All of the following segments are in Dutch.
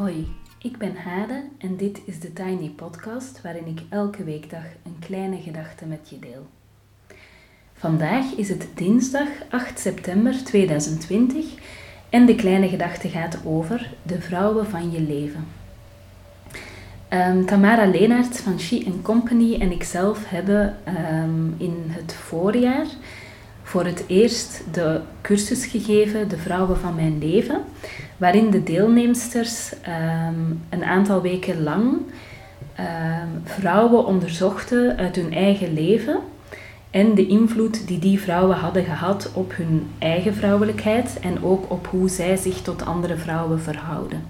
Hoi, ik ben Hade en dit is de Tiny Podcast waarin ik elke weekdag een kleine gedachte met je deel. Vandaag is het dinsdag 8 september 2020 en de kleine gedachte gaat over de vrouwen van je leven. Um, Tamara Leenaert van She Company en ikzelf hebben um, in het voorjaar voor het eerst de cursus gegeven, De Vrouwen van Mijn Leven, waarin de deelnemsters um, een aantal weken lang um, vrouwen onderzochten uit hun eigen leven en de invloed die die vrouwen hadden gehad op hun eigen vrouwelijkheid en ook op hoe zij zich tot andere vrouwen verhouden.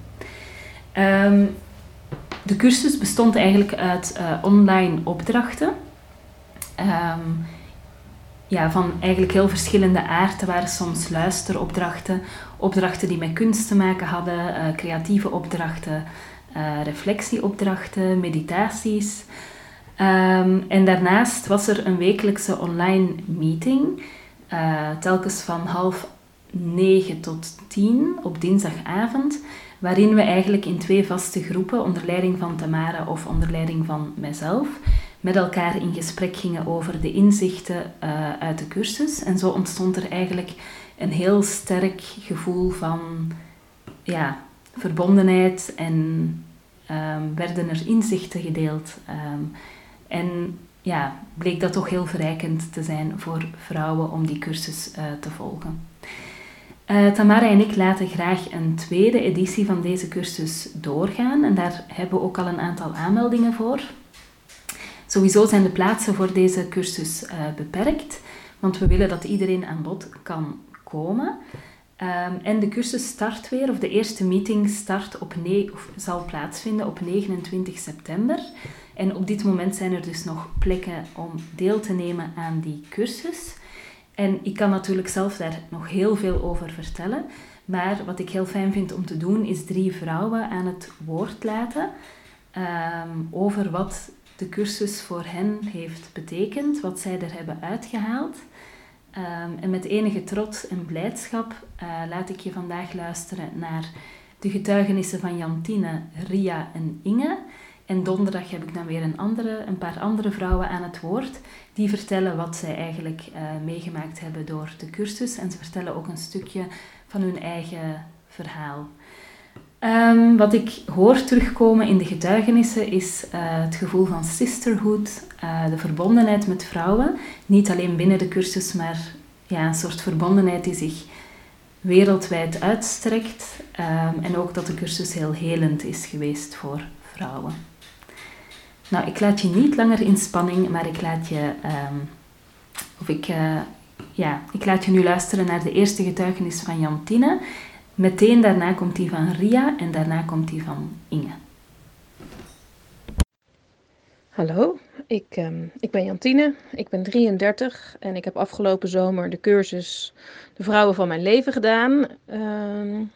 Um, de cursus bestond eigenlijk uit uh, online opdrachten. Ja, van eigenlijk heel verschillende aard. Er waren soms luisteropdrachten, opdrachten die met kunst te maken hadden, uh, creatieve opdrachten, uh, reflectieopdrachten, meditaties. Um, en daarnaast was er een wekelijkse online meeting, uh, telkens van half negen tot tien op dinsdagavond, waarin we eigenlijk in twee vaste groepen, onder leiding van Tamara of onder leiding van mijzelf, met elkaar in gesprek gingen over de inzichten uh, uit de cursus. En zo ontstond er eigenlijk een heel sterk gevoel van ja, verbondenheid en um, werden er inzichten gedeeld. Um, en ja, bleek dat toch heel verrijkend te zijn voor vrouwen om die cursus uh, te volgen. Uh, Tamara en ik laten graag een tweede editie van deze cursus doorgaan en daar hebben we ook al een aantal aanmeldingen voor. Sowieso zijn de plaatsen voor deze cursus uh, beperkt, want we willen dat iedereen aan bod kan komen. Um, en de cursus start weer, of de eerste meeting start op of zal plaatsvinden op 29 september. En op dit moment zijn er dus nog plekken om deel te nemen aan die cursus. En ik kan natuurlijk zelf daar nog heel veel over vertellen. Maar wat ik heel fijn vind om te doen, is drie vrouwen aan het woord laten um, over wat de cursus voor hen heeft betekend, wat zij er hebben uitgehaald. Um, en met enige trots en blijdschap uh, laat ik je vandaag luisteren naar de getuigenissen van Jantine, Ria en Inge. En donderdag heb ik dan weer een, andere, een paar andere vrouwen aan het woord. Die vertellen wat zij eigenlijk uh, meegemaakt hebben door de cursus. En ze vertellen ook een stukje van hun eigen verhaal. Um, wat ik hoor terugkomen in de getuigenissen is uh, het gevoel van sisterhood, uh, de verbondenheid met vrouwen. Niet alleen binnen de cursus, maar ja, een soort verbondenheid die zich wereldwijd uitstrekt. Um, en ook dat de cursus heel helend is geweest voor vrouwen. Nou, ik laat je niet langer in spanning, maar ik laat je, um, of ik, uh, ja, ik laat je nu luisteren naar de eerste getuigenis van Jantine. Meteen daarna komt die van Ria en daarna komt die van Inge. Hallo, ik, um, ik ben Jantine, ik ben 33 en ik heb afgelopen zomer de cursus De Vrouwen van Mijn Leven gedaan. Um,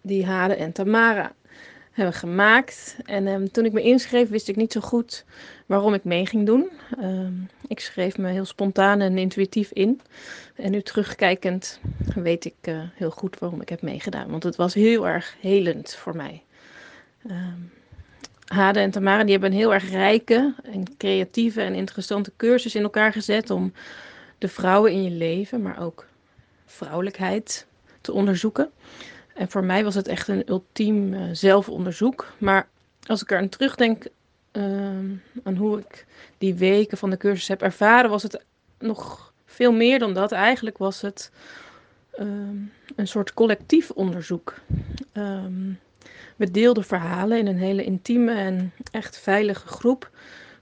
die Hade en Tamara hebben gemaakt. En um, toen ik me inschreef, wist ik niet zo goed waarom ik mee ging doen. Um, ik schreef me heel spontaan en intuïtief in. En nu terugkijkend weet ik uh, heel goed waarom ik heb meegedaan. Want het was heel erg helend voor mij. Um, Hade en Tamara die hebben een heel erg rijke en creatieve en interessante cursus in elkaar gezet om de vrouwen in je leven, maar ook vrouwelijkheid te onderzoeken. En voor mij was het echt een ultiem uh, zelfonderzoek. Maar als ik er aan terugdenk uh, aan hoe ik die weken van de cursus heb ervaren, was het nog veel meer dan dat. Eigenlijk was het uh, een soort collectief onderzoek. Um, we deelden verhalen in een hele intieme en echt veilige groep,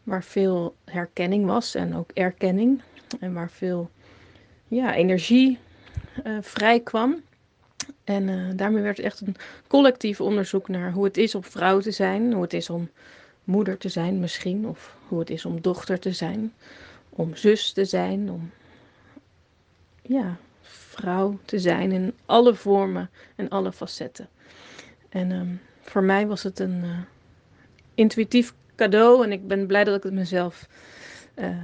waar veel herkenning was en ook erkenning. En waar veel ja, energie uh, vrij kwam. En uh, daarmee werd echt een collectief onderzoek naar hoe het is om vrouw te zijn, hoe het is om moeder te zijn misschien, of hoe het is om dochter te zijn, om zus te zijn, om ja, vrouw te zijn in alle vormen en alle facetten. En um, voor mij was het een uh, intuïtief cadeau en ik ben blij dat ik het mezelf uh,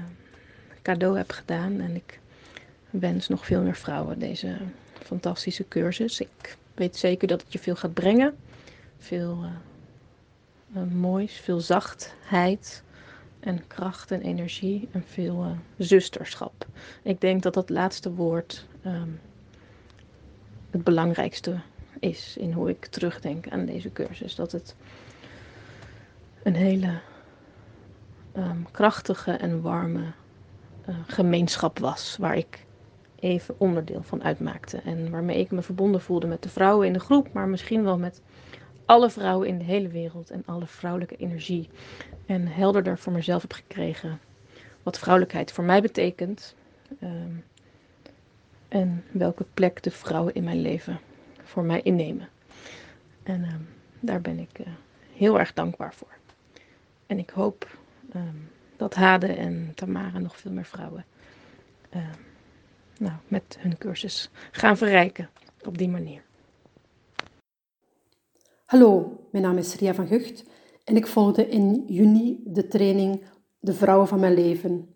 cadeau heb gedaan. En ik wens nog veel meer vrouwen deze fantastische cursus. Ik weet zeker dat het je veel gaat brengen. veel uh, moois, veel zachtheid en kracht en energie en veel uh, zusterschap. Ik denk dat dat laatste woord um, het belangrijkste is in hoe ik terugdenk aan deze cursus. Dat het een hele um, krachtige en warme uh, gemeenschap was, waar ik even onderdeel van uitmaakte. En waarmee ik me verbonden voelde met de vrouwen in de groep, maar misschien wel met alle vrouwen in de hele wereld en alle vrouwelijke energie. En helderder voor mezelf heb gekregen wat vrouwelijkheid voor mij betekent. Um, en welke plek de vrouwen in mijn leven voor mij innemen. En um, daar ben ik uh, heel erg dankbaar voor. En ik hoop um, dat Hade en Tamara nog veel meer vrouwen nou, met hun cursus gaan verrijken op die manier. Hallo, mijn naam is Ria van Gucht en ik volgde in juni de training De Vrouwen van Mijn Leven.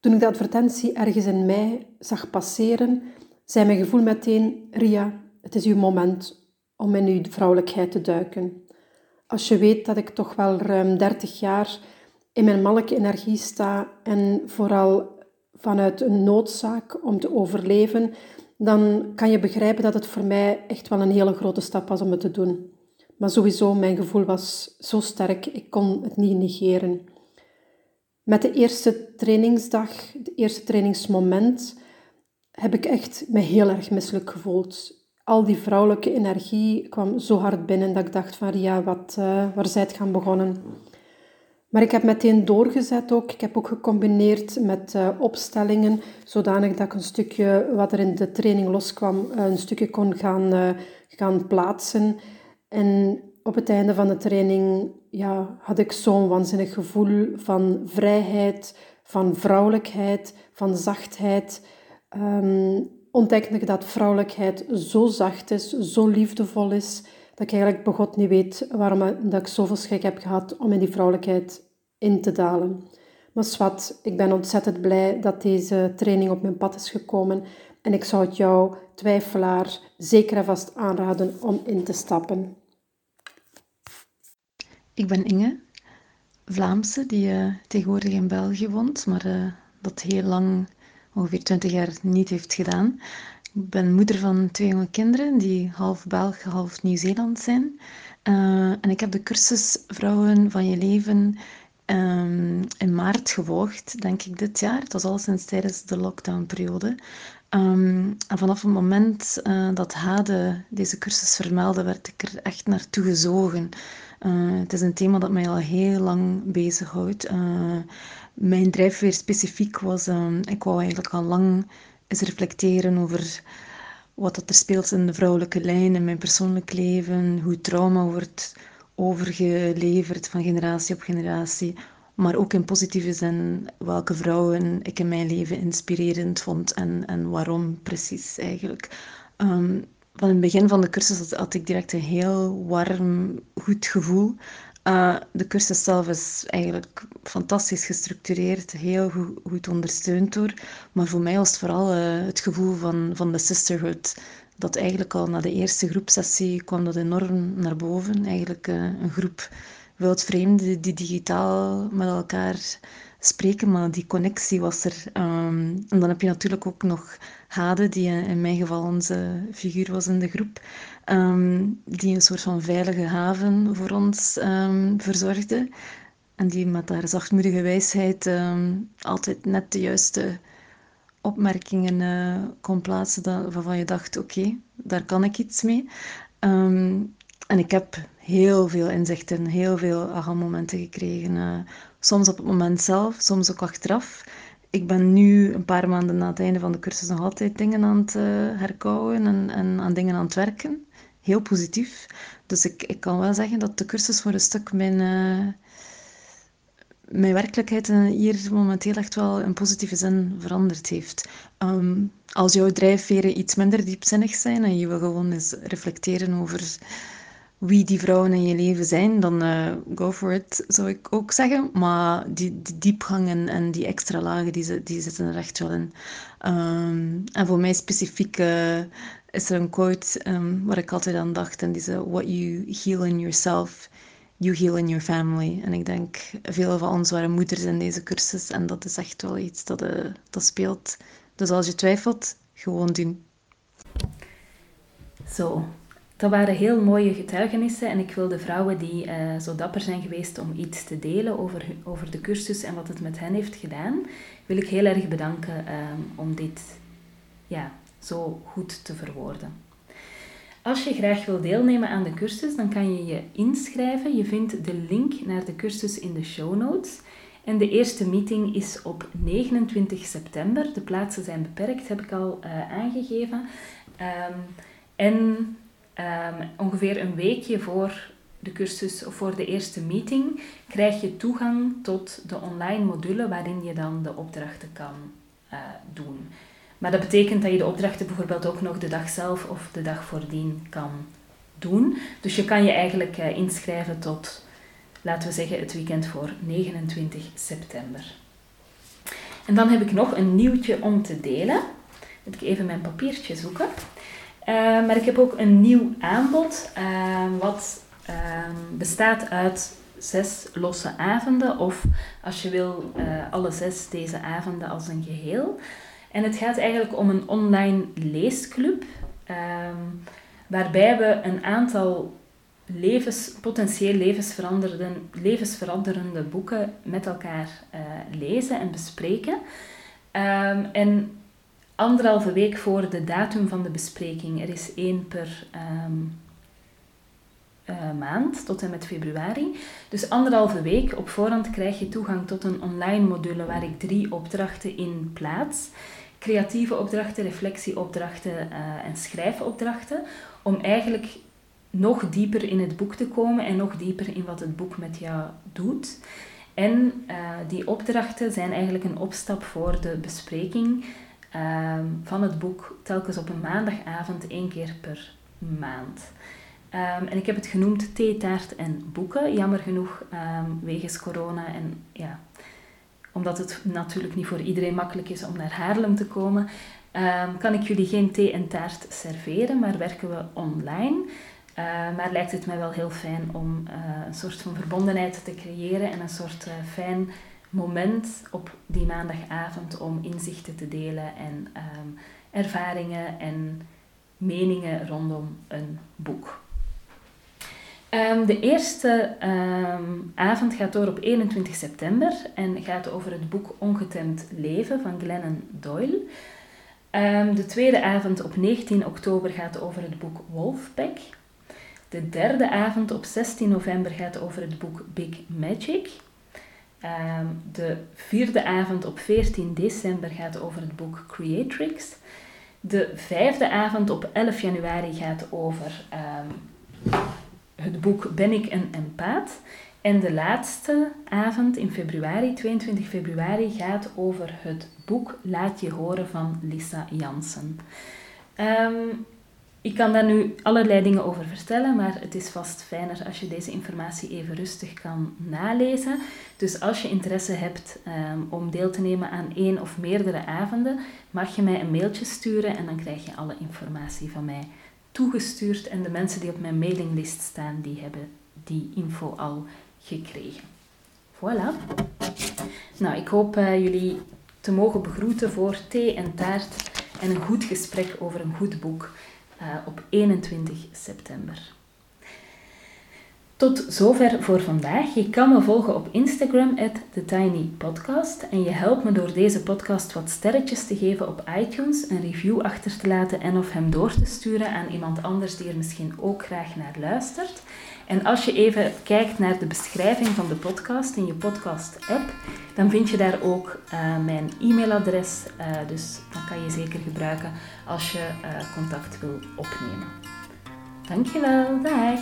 Toen ik de advertentie ergens in mei zag passeren, zei mijn gevoel meteen: Ria, het is uw moment om in uw vrouwelijkheid te duiken. Als je weet dat ik toch wel ruim 30 jaar in mijn mannelijke energie sta en vooral vanuit een noodzaak om te overleven, dan kan je begrijpen dat het voor mij echt wel een hele grote stap was om het te doen. Maar sowieso, mijn gevoel was zo sterk, ik kon het niet negeren. Met de eerste trainingsdag, het eerste trainingsmoment, heb ik echt me heel erg misselijk gevoeld. Al die vrouwelijke energie kwam zo hard binnen dat ik dacht van ja, wat, uh, waar zijt gaan begonnen? Maar ik heb meteen doorgezet ook. Ik heb ook gecombineerd met uh, opstellingen, zodanig dat ik een stukje wat er in de training loskwam, uh, een stukje kon gaan, uh, gaan plaatsen. En op het einde van de training ja, had ik zo'n waanzinnig gevoel van vrijheid, van vrouwelijkheid, van zachtheid. Um, ontdekte ik dat vrouwelijkheid zo zacht is, zo liefdevol is, dat ik eigenlijk bij God niet weet waarom dat ik zoveel schrik heb gehad om in die vrouwelijkheid in te dalen. Maar zwart, ik ben ontzettend blij dat deze training op mijn pad is gekomen en ik zou het jou, twijfelaar, zeker en vast aanraden om in te stappen. Ik ben Inge, Vlaamse, die uh, tegenwoordig in België woont, maar uh, dat heel lang, ongeveer 20 jaar, niet heeft gedaan. Ik ben moeder van twee jonge kinderen die half Belg, half Nieuw-Zeeland zijn. Uh, en ik heb de cursus Vrouwen van je leven um, in maart gevolgd, denk ik, dit jaar. Het was al sinds tijdens de lockdownperiode. Um, en vanaf het moment uh, dat Hade deze cursus vermeldde, werd ik er echt naartoe gezogen. Uh, het is een thema dat mij al heel lang bezighoudt. Uh, mijn drijfveer specifiek was, um, ik wou eigenlijk al lang eens reflecteren over wat dat er speelt in de vrouwelijke lijn in mijn persoonlijk leven, hoe trauma wordt overgeleverd van generatie op generatie, maar ook in positieve zin welke vrouwen ik in mijn leven inspirerend vond en, en waarom precies eigenlijk. Um, van het begin van de cursus had, ik direct een heel warm, goed gevoel. Uh, de cursus zelf is eigenlijk fantastisch gestructureerd, heel goed, goed ondersteund door. Maar voor mij was het vooral uh, het gevoel van, van de sisterhood dat eigenlijk al na de eerste groepsessie kwam dat enorm naar boven. Eigenlijk uh, een groep wildvreemden die digitaal met elkaar spreken, maar die connectie was er. Um, en dan heb je natuurlijk ook nog Hade, die in mijn geval onze figuur was in de groep, um, die een soort van veilige haven voor ons um, verzorgde. En die met haar zachtmoedige wijsheid altijd net de juiste opmerkingen uh, kon plaatsen waarvan je dacht, oké, daar kan ik iets mee. Um, en ik heb heel veel inzichten, heel veel aha-momenten gekregen. Uh, soms op het moment zelf, soms ook achteraf. Ik ben nu een paar maanden na het einde van de cursus nog altijd dingen aan het uh, herkouwen en, en, aan dingen aan het werken. Heel positief. Dus ik, ik kan wel zeggen dat de cursus voor een stuk mijn, mijn werkelijkheid hier momenteel echt wel in positieve zin veranderd heeft. Um, als jouw drijfveren iets minder diepzinnig zijn en je wil gewoon eens reflecteren over wie die vrouwen in je leven zijn, dan uh, go for it, zou ik ook zeggen. Maar die, die diepgang en, die extra lagen, die, die zitten er echt wel in. Um, en voor mij specifiek uh, is er een quote um, waar ik altijd aan dacht. En die what you heal in yourself, you heal in your family. En ik denk, veel van ons waren moeders in deze cursus. En dat is echt wel iets dat, uh, dat speelt. Dus als je twijfelt, gewoon doen. Zo, dat waren heel mooie getuigenissen en ik wil de vrouwen die uh, zo dapper zijn geweest om iets te delen over, over de cursus en wat het met hen heeft gedaan, wil ik heel erg bedanken um, om dit ja, zo goed te verwoorden. Als je graag wil deelnemen aan de cursus, dan kan je je inschrijven. Je vindt de link naar de cursus in de show notes. En de eerste meeting is op 29 september. De plaatsen zijn beperkt, heb ik al uh, aangegeven. Um, en um, ongeveer een weekje voor de cursus of voor de eerste meeting krijg je toegang tot de online module waarin je dan de opdrachten kan uh, doen. Maar dat betekent dat je de opdrachten bijvoorbeeld ook nog de dag zelf of de dag voordien kan doen. Dus je kan je eigenlijk uh, inschrijven tot, laten we zeggen, het weekend voor 29 september. En dan heb ik nog een nieuwtje om te delen. Moet ik even mijn papiertje zoeken. Uh, maar ik heb ook een nieuw aanbod, uh, wat uh, bestaat uit zes losse avonden, of als je wil, alle zes deze avonden als een geheel. En het gaat eigenlijk om een online leesclub, ehm, waarbij we een aantal levens, potentieel levensveranderende, boeken met elkaar lezen en bespreken. Um, en anderhalve week voor de datum van de bespreking. Er is één per um, uh, maand tot en met februari. Dus anderhalve week op voorhand krijg je toegang tot een online module waar ik drie opdrachten in plaats. Creatieve opdrachten, reflectieopdrachten uh, en schrijfopdrachten. Om eigenlijk nog dieper in het boek te komen en nog dieper in wat het boek met jou doet. En uh, die opdrachten zijn eigenlijk een opstap voor de bespreking um, van het boek telkens op een maandagavond één keer per maand. Um, en ik heb het genoemd theetaart en boeken. Jammer genoeg um, wegens corona en ja, omdat het natuurlijk niet voor iedereen makkelijk is om naar Haarlem te komen, kan ik jullie geen thee en taart serveren, maar werken we online. Uh, maar lijkt het mij wel heel fijn om uh, een soort van verbondenheid te creëren en een soort uh, fijn moment op die maandagavond om inzichten te delen en um, ervaringen en meningen rondom een boek. Um, de eerste um, avond gaat door op 21 september en gaat over het boek Ongetemd Leven van Glennon Doyle. de tweede avond op 19 oktober gaat over het boek Wolfpack. De derde avond op 16 november gaat over het boek Big Magic. De vierde avond op 14 december gaat over het boek Creatrix. De vijfde avond op 11 januari gaat over het boek Ben ik een empaat. En de laatste avond in februari, 22 februari, gaat over het boek Laat je horen van Lisa Jansen. Um, ik kan daar nu allerlei dingen over vertellen, maar het is vast fijner als je deze informatie even rustig kan nalezen. Dus als je interesse hebt um, om deel te nemen aan één of meerdere avonden, mag je mij een mailtje sturen en dan krijg je alle informatie van mij toegestuurd. En de mensen die op mijn mailinglist staan, die hebben die info al gekregen. Voilà. Nou, ik hoop uh, jullie te mogen begroeten voor thee en taart en een goed gesprek over een goed boek uh, op 21 september. Tot zover voor vandaag. Je kan me volgen op Instagram, TheTinyPodcast. En je helpt me door deze podcast wat sterretjes te geven op iTunes, een review achter te laten en of hem door te sturen aan iemand anders die er misschien ook graag naar luistert. En als je even kijkt naar de beschrijving van de podcast in je podcast-app, dan vind je daar ook uh, mijn e-mailadres. Uh, dus dat kan je zeker gebruiken als je uh, contact wil opnemen. Dankjewel, dag!